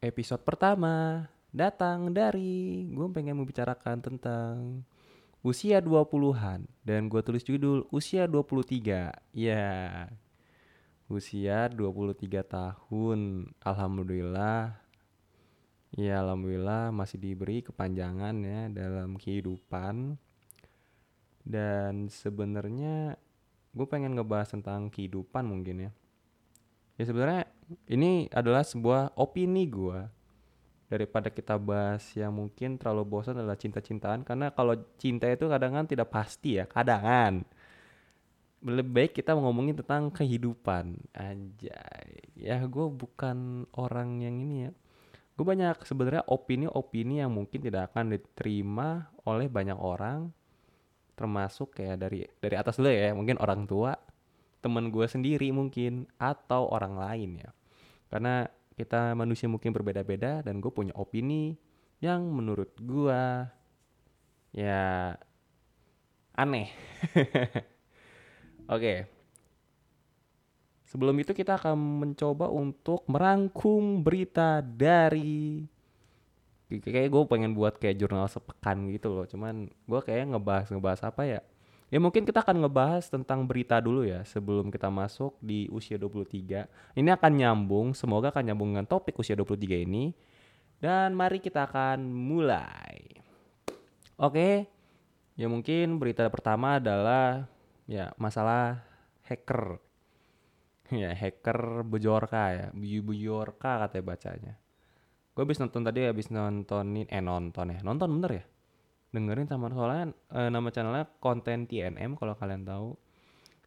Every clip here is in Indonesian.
episode pertama datang dari gue pengen membicarakan tentang usia 20-an dan gue tulis judul usia 23. Ya. Usia 23 tahun. Alhamdulillah. Ya alhamdulillah masih diberi kepanjangan ya dalam kehidupan. Dan sebenarnya gue pengen ngebahas tentang kehidupan mungkin ya. Ya sebenarnya ini adalah sebuah opini gue daripada kita bahas yang mungkin terlalu bosan adalah cinta-cintaan. Karena kalau cinta itu kadang kan tidak pasti ya kadang kan lebih baik kita ngomongin tentang kehidupan. Anjay. Ya gue bukan orang yang ini ya. Gue banyak sebenarnya opini-opini yang mungkin tidak akan diterima oleh banyak orang. Termasuk kayak dari dari atas dulu ya mungkin orang tua temen gue sendiri mungkin atau orang lain ya karena kita manusia mungkin berbeda-beda dan gue punya opini yang menurut gue ya aneh. Oke. Sebelum itu kita akan mencoba untuk merangkum berita dari kayak gue pengen buat kayak jurnal sepekan gitu loh. Cuman gue kayak ngebahas ngebahas apa ya? Ya mungkin kita akan ngebahas tentang berita dulu ya sebelum kita masuk di usia 23. Ini akan nyambung, semoga akan nyambung dengan topik usia 23 ini. Dan mari kita akan mulai. Oke. Ya mungkin berita pertama adalah ya masalah hacker. Ya hacker Bujorka ya, Bujorka katanya bacanya. Gue habis nonton tadi habis nontonin eh nonton ya. Nonton bener ya? Dengerin sama soalnya e, nama channelnya konten TNM kalau kalian tahu.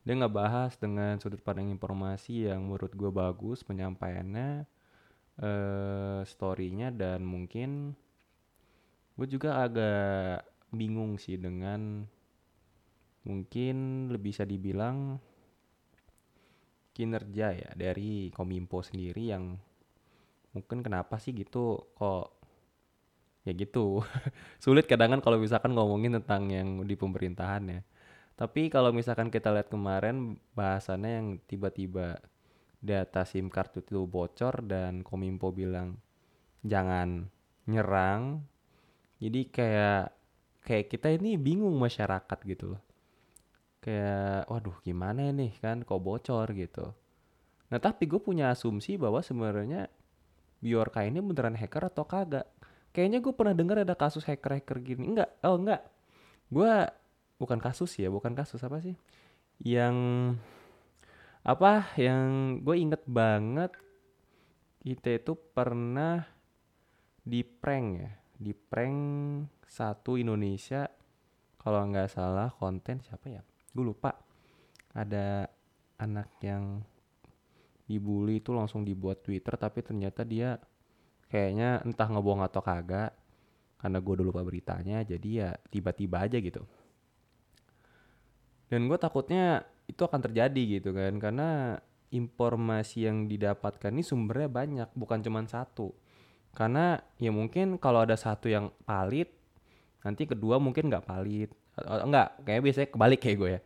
Dia nggak bahas dengan sudut pandang informasi yang menurut gue bagus penyampaiannya e, storynya dan mungkin gue juga agak bingung sih dengan mungkin lebih bisa dibilang kinerja ya dari Kominfo sendiri yang mungkin kenapa sih gitu kok ya gitu. Sulit kadang kan kalau misalkan ngomongin tentang yang di pemerintahan ya. Tapi kalau misalkan kita lihat kemarin bahasannya yang tiba-tiba data SIM card itu bocor dan Kominfo bilang jangan nyerang. Jadi kayak kayak kita ini bingung masyarakat gitu loh. Kayak waduh gimana nih kan kok bocor gitu. Nah tapi gue punya asumsi bahwa sebenarnya Biorka ini beneran hacker atau kagak kayaknya gue pernah dengar ada kasus hacker-hacker gini. Enggak, oh enggak. Gue bukan kasus ya, bukan kasus apa sih? Yang apa yang gue inget banget kita itu pernah di prank ya di prank satu Indonesia kalau nggak salah konten siapa ya gue lupa ada anak yang dibully itu langsung dibuat Twitter tapi ternyata dia kayaknya entah ngebohong atau kagak karena gue udah lupa beritanya jadi ya tiba-tiba aja gitu. Dan gue takutnya itu akan terjadi gitu kan karena informasi yang didapatkan ini sumbernya banyak bukan cuma satu. Karena ya mungkin kalau ada satu yang palit nanti kedua mungkin nggak palit enggak kayak biasanya kebalik kayak gue ya.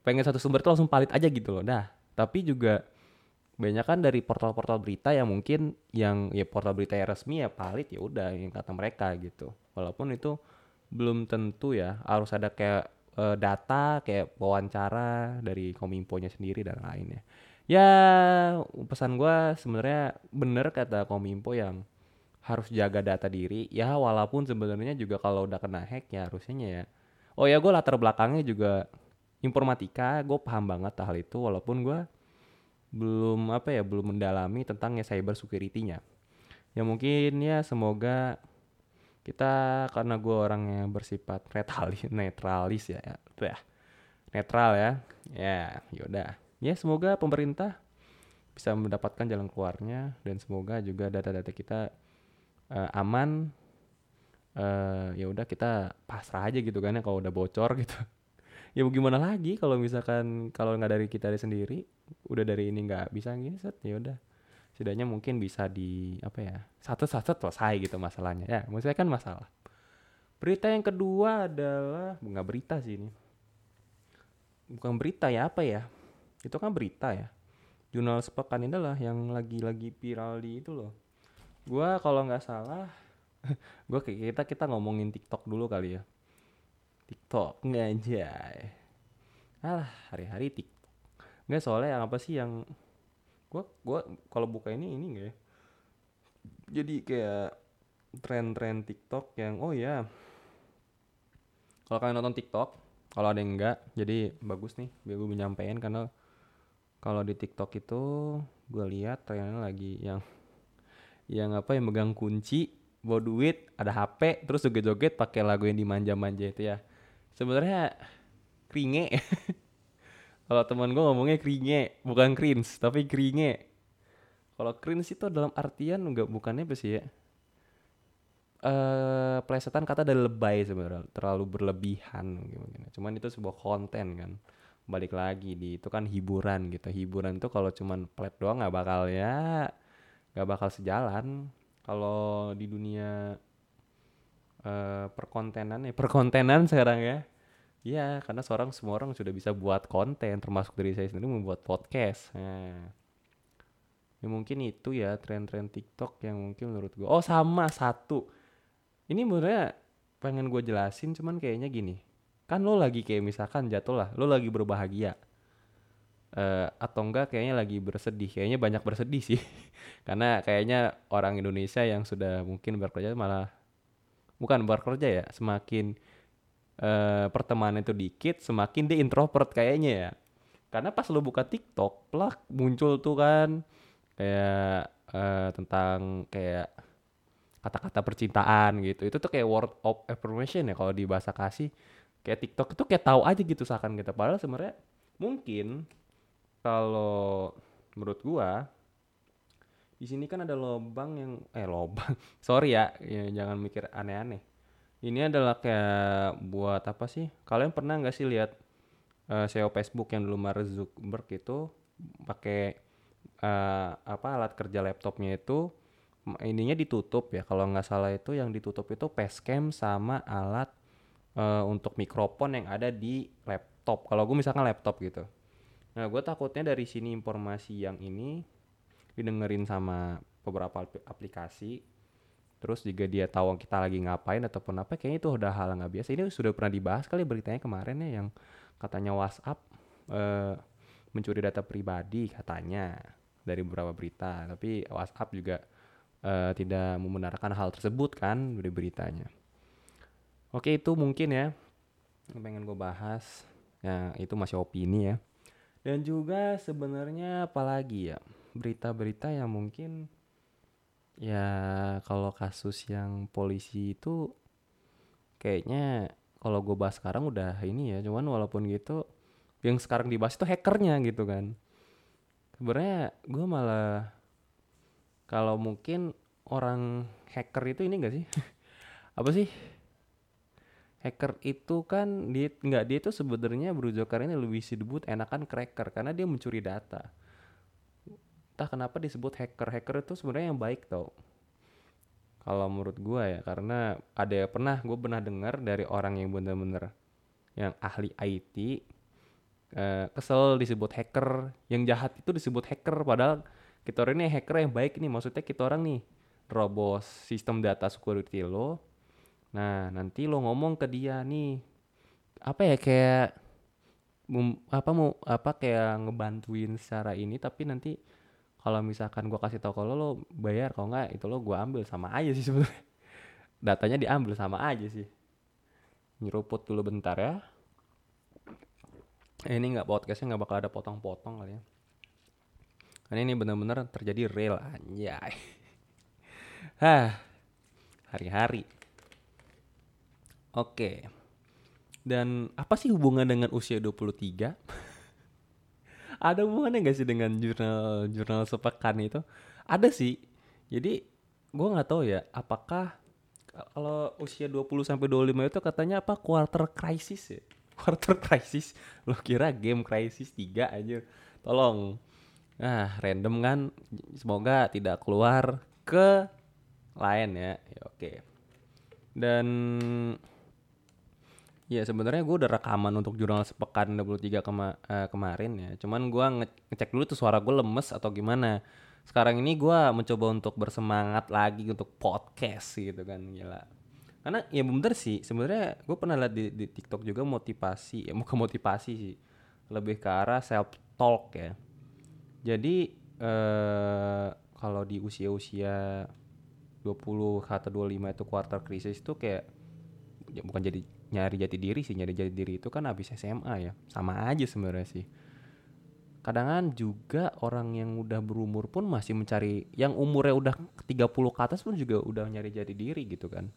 Pengen satu sumber tuh langsung palit aja gitu loh dah. Tapi juga banyak kan dari portal-portal berita yang mungkin yang ya portal berita yang resmi ya palit ya udah yang kata mereka gitu. Walaupun itu belum tentu ya harus ada kayak uh, data kayak wawancara dari kominfo-nya sendiri dan lainnya ya. Pesan gue sebenarnya bener kata kominfo yang harus jaga data diri. Ya walaupun sebenarnya juga kalau udah kena hack ya harusnya ya. Oh ya gue latar belakangnya juga informatika gue paham banget hal itu. Walaupun gue belum apa ya belum mendalami tentang ya cyber security-nya. Ya mungkin ya semoga kita karena gue yang bersifat netralis, netralis ya, ya, ya netral ya, ya yaudah. Ya semoga pemerintah bisa mendapatkan jalan keluarnya dan semoga juga data-data kita uh, aman. Uh, ya udah kita pasrah aja gitu kan ya kalau udah bocor gitu. Ya gimana lagi kalau misalkan kalau nggak dari kita sendiri udah dari ini nggak bisa gini set ya udah. Setidaknya mungkin bisa di apa ya satu satu selesai gitu masalahnya. Ya maksudnya kan masalah. Berita yang kedua adalah nggak berita sih ini. Bukan berita ya apa ya? Itu kan berita ya. Jurnal sepekan ini adalah yang lagi-lagi viral di itu loh. Gua kalau nggak salah kayak kita kita ngomongin TikTok dulu kali ya TikTok. Nggak anjay. Alah hari-hari TikTok. Nggak soalnya yang apa sih yang gua gua kalau buka ini ini enggak ya? Jadi kayak tren-tren TikTok yang oh ya kalau kalian nonton TikTok kalau ada yang enggak jadi bagus nih biar gue menyampaikan karena kalau di TikTok itu gue lihat trennya lagi yang yang apa yang megang kunci bawa duit ada HP terus joget-joget pakai lagu yang dimanja-manja itu ya sebenarnya kringe kalau teman gue ngomongnya kringe bukan cringe tapi kringe kalau cringe itu dalam artian enggak bukannya apa sih ya? Eh plesetan kata dari lebay sebenarnya terlalu berlebihan gimana. Cuman itu sebuah konten kan. Balik lagi di itu kan hiburan gitu. Hiburan tuh kalau cuman plat doang nggak bakal ya nggak bakal sejalan. Kalau di dunia eh perkontenan ya perkontenan sekarang ya Iya, karena seorang semua orang sudah bisa buat konten, termasuk dari saya sendiri membuat podcast. Nah, ya mungkin itu ya tren-tren TikTok yang mungkin menurut gue. Oh sama satu, ini sebenarnya pengen gue jelasin, cuman kayaknya gini. Kan lo lagi kayak misalkan jatuh lah, lo lagi berbahagia. Eh, atau enggak kayaknya lagi bersedih, kayaknya banyak bersedih sih. Karena kayaknya orang Indonesia yang sudah mungkin bekerja malah bukan bekerja ya, semakin eh pertemanan itu dikit, semakin dia introvert kayaknya ya. Karena pas lo buka TikTok, plak muncul tuh kan kayak eh, tentang kayak kata-kata percintaan gitu. Itu tuh kayak word of affirmation ya kalau di bahasa kasih. Kayak TikTok itu kayak tahu aja gitu seakan kita. Padahal sebenarnya mungkin kalau menurut gua di sini kan ada lobang yang eh lobang. Sorry ya, ya jangan mikir aneh-aneh. Ini adalah kayak buat apa sih? Kalian pernah nggak sih lihat eh, SEO Facebook yang dulu Mark Zuckerberg itu pakai eh, apa alat kerja laptopnya itu ininya ditutup ya. Kalau nggak salah itu yang ditutup itu facecam sama alat eh, untuk mikrofon yang ada di laptop. Kalau gue misalkan laptop gitu. Nah, gue takutnya dari sini informasi yang ini didengerin sama beberapa apli- aplikasi Terus juga dia tahu kita lagi ngapain ataupun apa, kayaknya itu udah hal nggak biasa. Ini sudah pernah dibahas kali beritanya kemarin ya yang katanya WhatsApp eh, mencuri data pribadi katanya dari beberapa berita. Tapi WhatsApp juga eh, tidak membenarkan hal tersebut kan dari beritanya. Oke itu mungkin ya yang pengen gue bahas. Ya itu masih opini ya. Dan juga sebenarnya apalagi ya berita-berita yang mungkin Ya, kalau kasus yang polisi itu kayaknya kalau gue bahas sekarang udah ini ya, cuman walaupun gitu yang sekarang dibahas itu hackernya gitu kan. Sebenarnya gue malah kalau mungkin orang hacker itu ini enggak sih? Apa sih? Hacker itu kan dia nggak dia itu sebenarnya berujuk ini lebih disebut enakan cracker karena dia mencuri data. Entah kenapa disebut hacker. Hacker itu sebenarnya yang baik tau. Kalau menurut gua ya, karena ada pernah gue pernah dengar dari orang yang bener-bener yang ahli IT eh, kesel disebut hacker, yang jahat itu disebut hacker padahal kita orang ini hacker yang baik nih, maksudnya kita orang nih robos sistem data security lo. Nah, nanti lo ngomong ke dia nih apa ya kayak apa mau apa kayak ngebantuin secara ini tapi nanti kalau misalkan gua kasih tau kalau lo bayar kalau nggak itu lo gua ambil sama aja sih sebenarnya. Datanya diambil sama aja sih. Nyeruput dulu bentar ya. Eh, ini nggak podcastnya nggak bakal ada potong-potong kali ya. Karena ini bener-bener terjadi real anjay. Hah hari-hari. Oke. Dan apa sih hubungan dengan usia 23 ada hubungannya gak sih dengan jurnal jurnal sepekan itu? Ada sih. Jadi gua nggak tahu ya apakah kalau usia 20 sampai 25 itu katanya apa quarter crisis ya? Quarter crisis? Lo kira game crisis 3 aja tolong. Nah random kan? Semoga tidak keluar ke lain ya, ya oke. Dan Ya sebenarnya gue udah rekaman untuk jurnal sepekan 23 kema eh, kemarin ya. Cuman gue nge- ngecek dulu tuh suara gue lemes atau gimana. sekarang ini gua mencoba untuk bersemangat lagi untuk podcast gitu kan gila karena ya bener sih sebenarnya gue pernah lihat di, di TikTok juga motivasi ya bukan motivasi sih lebih ke arah self talk ya jadi eh kalau di usia-usia 20 atau 25 itu quarter krisis itu kayak ya bukan jadi nyari jati diri sih nyari jati diri itu kan habis SMA ya. Sama aja sebenarnya sih. Kadang juga orang yang udah berumur pun masih mencari yang umurnya udah 30 ke atas pun juga udah nyari jati diri gitu kan.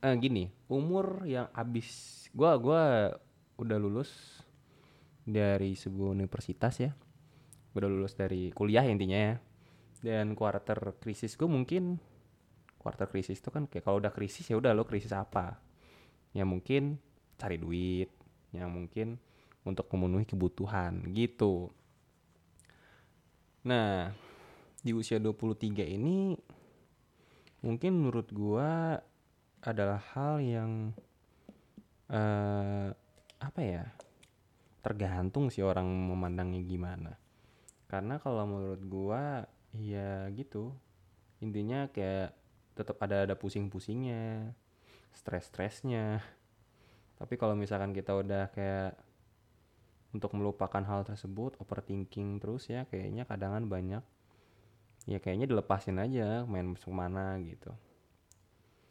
Eh, gini umur yang habis gua gua udah lulus dari sebuah universitas ya. Udah lulus dari kuliah intinya ya. Dan quarter krisis gue mungkin quarter krisis itu kan kayak kalau udah krisis ya udah lo krisis apa ya mungkin cari duit yang mungkin untuk memenuhi kebutuhan gitu. Nah di usia 23 ini mungkin menurut gua adalah hal yang eh apa ya tergantung sih orang memandangnya gimana. Karena kalau menurut gua ya gitu. Intinya kayak tetap ada ada pusing-pusingnya stres-stresnya. Tapi kalau misalkan kita udah kayak untuk melupakan hal tersebut overthinking terus ya kayaknya kadangan banyak ya kayaknya dilepasin aja main masuk mana gitu.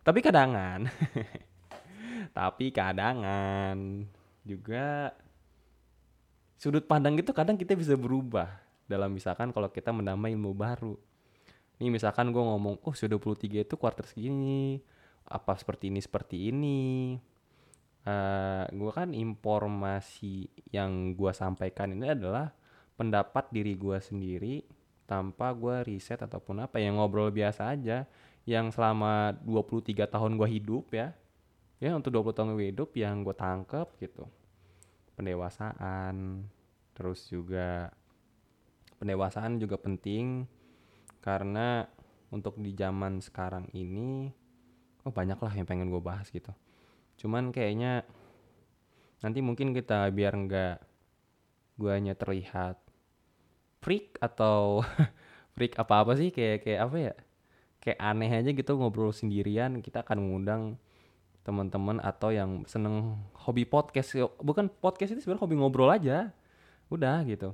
Tapi kadangan tapi kadangan juga sudut pandang itu kadang kita bisa berubah. Dalam misalkan kalau kita menambah ilmu baru. Nih misalkan gue ngomong oh sudah 23 itu quarter segini apa seperti ini seperti ini. Uh, eh, gue kan informasi yang gue sampaikan ini adalah pendapat diri gue sendiri tanpa gue riset ataupun apa yang ngobrol biasa aja. Yang selama 23 tahun gue hidup ya ya untuk 20 tahun gue hidup yang gue tangkep gitu. Pendewasaan terus juga pendewasaan juga penting karena untuk di zaman sekarang ini oh banyak lah yang pengen gue bahas gitu. Cuman kayaknya nanti mungkin kita biar nggak guanya terlihat freak atau freak apa apa sih kayak kayak apa ya kayak aneh aja gitu ngobrol sendirian kita akan mengundang teman-teman atau yang seneng hobi podcast. Bukan podcast itu sebenarnya hobi ngobrol aja. Udah gitu.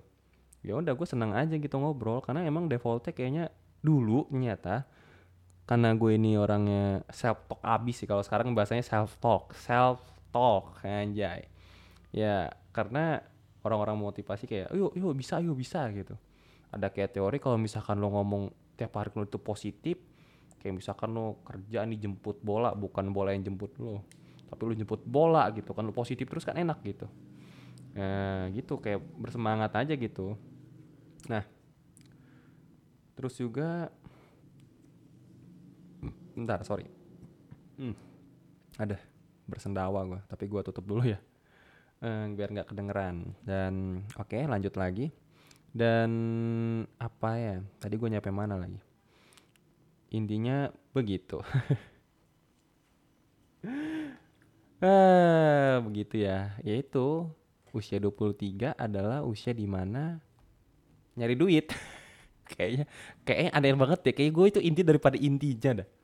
Ya udah gue seneng aja gitu ngobrol karena emang defaultnya kayaknya dulu nyata karena gue ini orangnya self talk abis sih kalau sekarang bahasanya self talk self talk anjay. Ya karena orang-orang motivasi kayak yuk yuk bisa yuk bisa gitu. Ada kayak teori kalau misalkan lo ngomong tiap hari lo itu positif kayak misalkan lo kerja nih jemput bola bukan bola yang jemput lo tapi lo jemput bola gitu kan lo positif terus kan enak gitu. Nah gitu kayak bersemangat aja gitu. Nah terus juga bentar sorry. Hmm, ada bersendawa gue tapi gue tutup dulu ya. Eh, biar nggak kedengeran. Dan oke okay, lanjut lagi. Dan apa ya tadi gue nyampe mana lagi? Intinya begitu. Ah begitu ya. Yaitu usia 23 adalah usia di mana nyari duit. Kayaknya kayaknya aneh banget ya. Kayak gue itu inti daripada intinya dah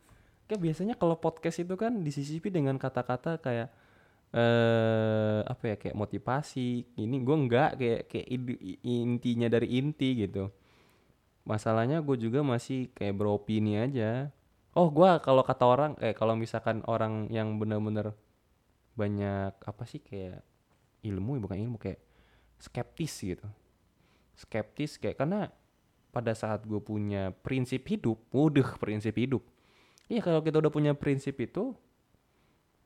kayak biasanya kalau podcast itu kan disisipi dengan kata-kata kayak eh apa ya kayak motivasi ini gue enggak kayak kayak intinya dari inti gitu. Masalahnya gue juga masih kayak beropini aja. Oh gue kalau kata orang kayak kalau misalkan orang yang bener-bener banyak apa sih kayak ilmu bukan ilmu kayak skeptis gitu. Skeptis kayak karena pada saat gue punya prinsip hidup, udah prinsip hidup. Iya kalau kita udah punya prinsip itu,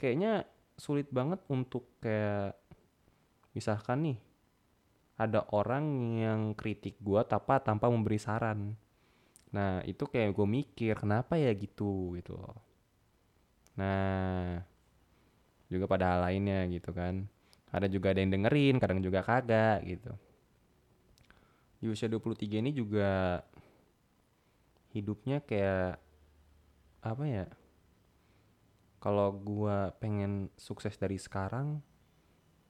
kayaknya sulit banget untuk kayak misalkan nih ada orang yang kritik gue tanpa tanpa memberi saran. Nah itu kayak gue mikir kenapa ya gitu gitu loh. Nah juga pada hal lainnya gitu kan. Ada juga ada yang dengerin, kadang juga kagak gitu di usia 23 ini juga hidupnya kayak apa ya kalau gua pengen sukses dari sekarang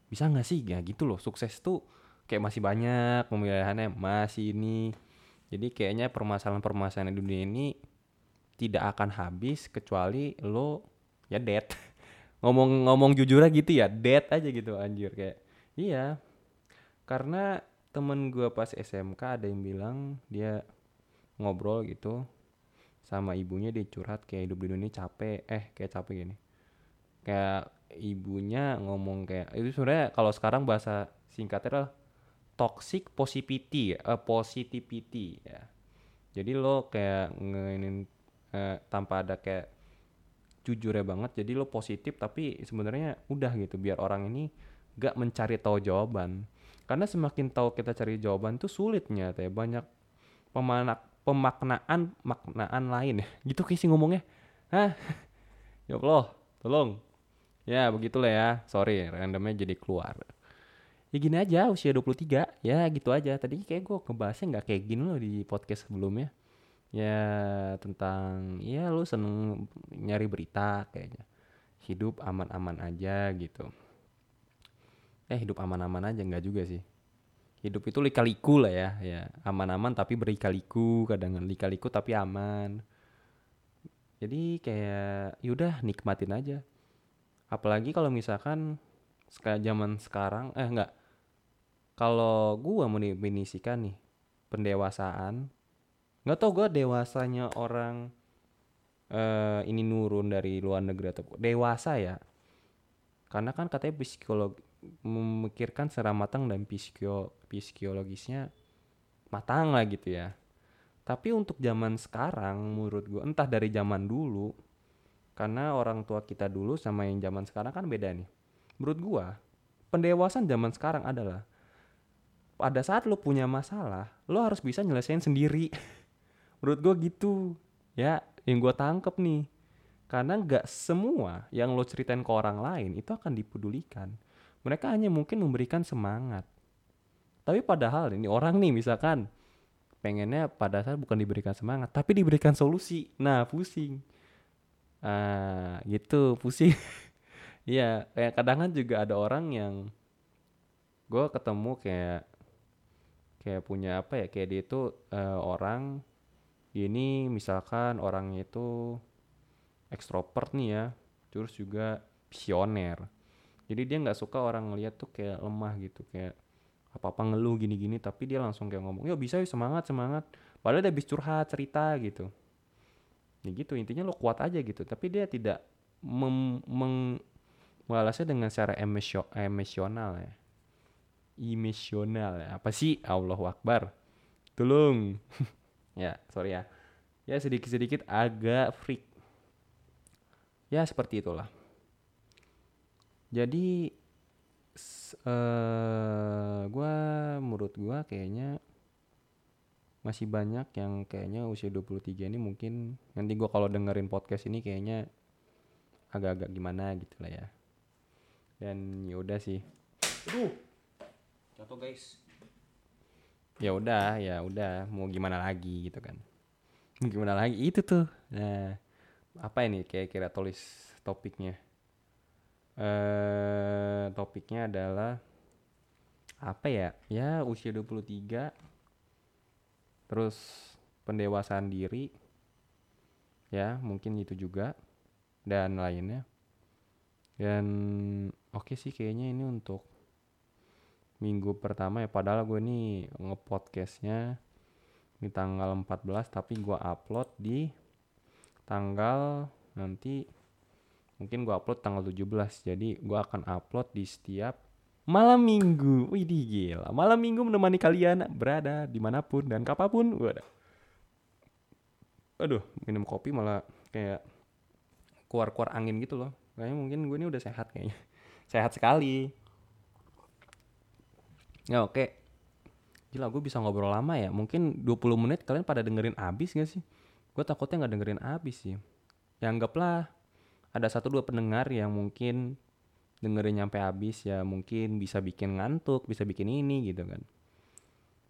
bisa nggak sih? Ya gitu loh sukses tuh kayak masih banyak pemilihannya masih ini. Jadi kayaknya permasalahan-permasalahan di dunia ini tidak akan habis kecuali lo ya dead. Ngomong-ngomong jujur aja gitu ya dead aja gitu anjir. Kayak iya. Karena temen gua pas SMK ada yang bilang dia ngobrol gitu sama ibunya dia curhat kayak hidup di dunia capek eh kayak capek gini. Kayak ibunya ngomong kayak itu sebenarnya kalau sekarang bahasa singkatnya adalah toxic positivity uh, positivity ya. Jadi lo kayak ngeinin uh, tanpa ada kayak jujur ya banget jadi lo positif tapi sebenarnya udah gitu biar orang ini gak mencari tahu jawaban. Karena semakin tahu kita cari jawaban tuh sulitnya teh. Banyak pemanak pemaknaan maknaan lain ya. Gitu sih ngomongnya. Hah? Ya Allah tolong. Ya begitulah ya. Sorry randomnya jadi keluar. Ya gini aja usia 23 ya gitu aja. Tadi kayak gue ngebahasnya nggak kayak gini loh di podcast sebelumnya. Ya tentang ya lu seneng nyari berita kayaknya. Hidup aman-aman aja gitu. Eh hidup aman-aman aja nggak juga sih hidup itu lika-liku lah ya ya. Aman-aman tapi berika-liku kadang lika-liku tapi aman. Jadi kayak yaudah nikmatin aja. Apalagi kalau misalkan kayak zaman sekarang eh enggak. Kalau gua mendefinisikan nih pendewasaan nggak tau gue dewasanya orang uh, ini nurun dari luar negeri atau dewasa ya karena kan katanya psikolog memikirkan secara matang dan psikio psikologisnya matang lah gitu ya. Tapi untuk zaman sekarang menurut gue entah dari zaman dulu karena orang tua kita dulu sama yang zaman sekarang kan beda nih. Menurut gue pendewasan zaman sekarang adalah pada saat lo punya masalah lo harus bisa nyelesain sendiri. Menurut gue gitu ya. Yang gue tangkep nih karena nggak semua yang lo ceritain ke orang lain itu akan dipedulikan. Mereka hanya mungkin memberikan semangat. Tapi padahal ini orang nih misalkan pengennya pada saat bukan diberikan semangat tapi diberikan solusi. Nah pusing. Ah gitu pusing. Iya, kayak kadang kan juga ada orang yang gue ketemu kayak kayak punya apa ya kayak dia itu uh, orang ini misalkan orangnya itu ekstrovert nih ya terus juga visioner. Jadi dia nggak suka orang ngeliat tuh kayak lemah gitu kayak apa apa ngeluh gini gini tapi dia langsung kayak ngomong yo bisa yuk semangat semangat. Padahal dia habis curhat cerita gitu. Ya gitu intinya lo kuat aja gitu tapi dia tidak mem meng membalasnya dengan secara emosio emosional ya. Emosional ya. Apa sih? Allahu Akbar. Tolong ya sorry ya. Ya sedikit sedikit agak freak ya seperti itulah. Jadi uh, gue menurut gue kayaknya masih banyak yang kayaknya usia 23 ini mungkin nanti gue kalau dengerin podcast ini kayaknya agak-agak gimana gitu lah ya. Dan ya udah sih. Aduh. Jatuh guys. Ya udah ya udah. Mau gimana lagi gitu kan. Gimana lagi? Itu tuh. Nah apa ini kayak kira tulis topiknya? Eh topiknya adalah apa ya? Ya usia 23 terus pendewasaan diri. Ya mungkin itu juga. Dan lainnya. Dan oke okay sih kayaknya ini untuk minggu pertama ya. Padahal gue nih ngepodcastnya di tanggal 14 tapi gue upload di tanggal nanti mungkin gue upload tanggal 17 jadi gue akan upload di setiap malam minggu. Wih gila. Malam minggu menemani kalian berada di mana pun dan kapan pun. Waduh. Aduh minum kopi malah kayak keluar-keluar angin gitu loh. Kayaknya mungkin gue ini udah sehat kayaknya. Sehat sekali. Ya oke. Gila gue bisa ngobrol lama ya. Mungkin 20 menit kalian pada dengerin abis gak sih? Gue takutnya gak dengerin abis sih. Ya anggaplah ada satu dua pendengar yang mungkin dengerin nyampe habis ya mungkin bisa bikin ngantuk, bisa bikin ini gitu kan.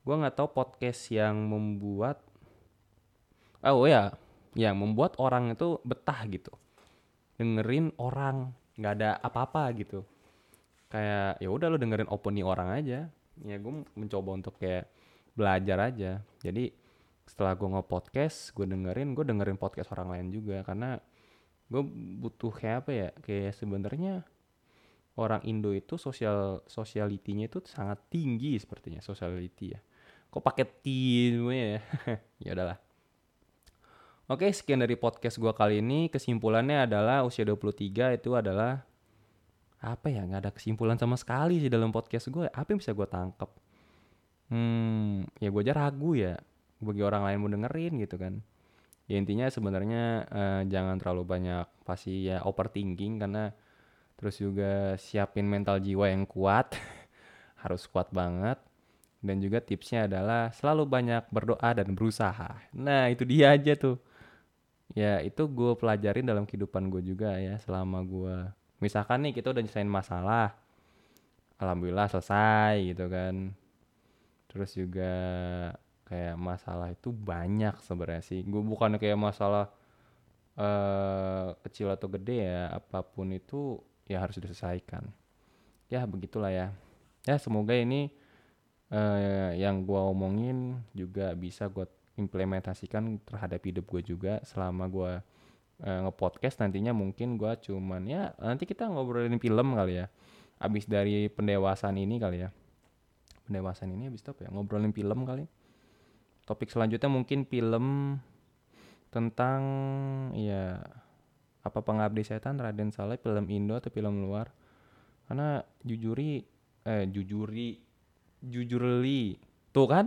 Gue nggak tahu podcast yang membuat oh ya, yang membuat orang itu betah gitu. Dengerin orang nggak ada apa-apa gitu. Kayak ya udah lo dengerin opini orang aja ya gue mencoba untuk kayak belajar aja jadi setelah gue nge-podcast gue dengerin gue dengerin podcast orang lain juga karena gue butuh kayak apa ya kayak sebenarnya orang Indo itu sosial sosialitinya itu sangat tinggi sepertinya sosiality ya kok pakai T ya ya udahlah Oke, sekian dari podcast gue kali ini. Kesimpulannya adalah usia 23 itu adalah apa ya? Nggak ada kesimpulan sama sekali sih dalam podcast gue. Apa yang bisa gue tangkep? Hmm, ya gue aja ragu ya bagi orang lain mau dengerin gitu kan. Ya intinya sebenarnya uh, jangan terlalu banyak pasti ya overthinking karena terus juga siapin mental jiwa yang kuat. Harus kuat banget. Dan juga tipsnya adalah selalu banyak berdoa dan berusaha. Nah itu dia aja tuh ya itu gue pelajarin dalam kehidupan gue juga ya selama gue misalkan nih kita udah nyelesain masalah alhamdulillah selesai gitu kan terus juga kayak masalah itu banyak sebenarnya sih. Gue bukan kayak masalah uh, kecil atau gede ya apa pun itu ya harus diselesaikan. Ya begitulah ya. Ya semoga ini uh, yang gue omongin juga bisa gue implementasikan terhadap hidup gue juga selama gue uh, ngepodcast. Nantinya mungkin gue cuman ya nanti kita ngobrolin film kali ya. Abis dari pendewasaan ini kali ya. Pendewasaan ini abis apa ya? Ngobrolin film kali topik selanjutnya mungkin film tentang ya apa pengabdi setan Raden Saleh film Indo atau film luar? Karena jujuri eh jujuri jujurli. Tuh kan?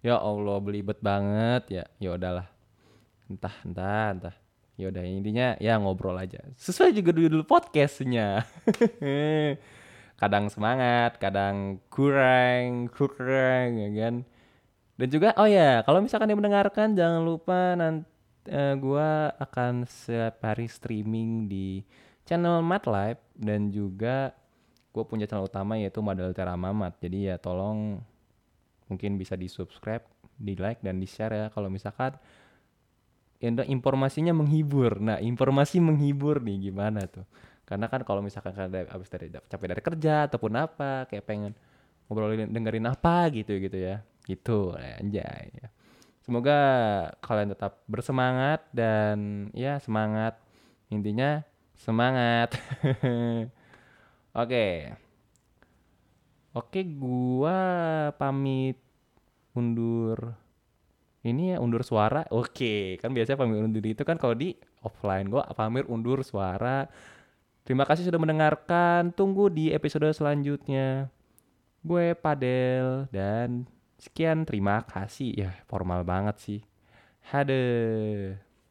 Ya Allah belibet banget. Ya ya udahlah. Entah entah entah. Ya udah intinya ya ngobrol aja. Sesuai juga dulu podcastnya. Kadang semangat kadang kurang kurang ya kan dan juga oh ya kalau misalkan yang mendengarkan jangan lupa nanti uh, gua akan setiap hari streaming di channel Live dan juga gue punya channel utama yaitu Madal Teramamat jadi ya tolong mungkin bisa di subscribe di like dan di share ya kalau misalkan informasinya menghibur. Nah informasi menghibur nih gimana tuh? Karena kan kalau misalkan kalian habis dari capek dari kerja ataupun apa kayak pengen ngobrolin dengerin apa gitu gitu ya gitu anjay semoga kalian tetap bersemangat dan ya semangat intinya semangat oke Oke, gua pamit undur ini ya undur suara. Oke, kan biasanya pamit undur itu kan kalau di offline gua pamit undur suara. Terima kasih sudah mendengarkan. Tunggu di episode selanjutnya. Gue Padel dan sekian terima kasih. Ya, formal banget sih. Hade.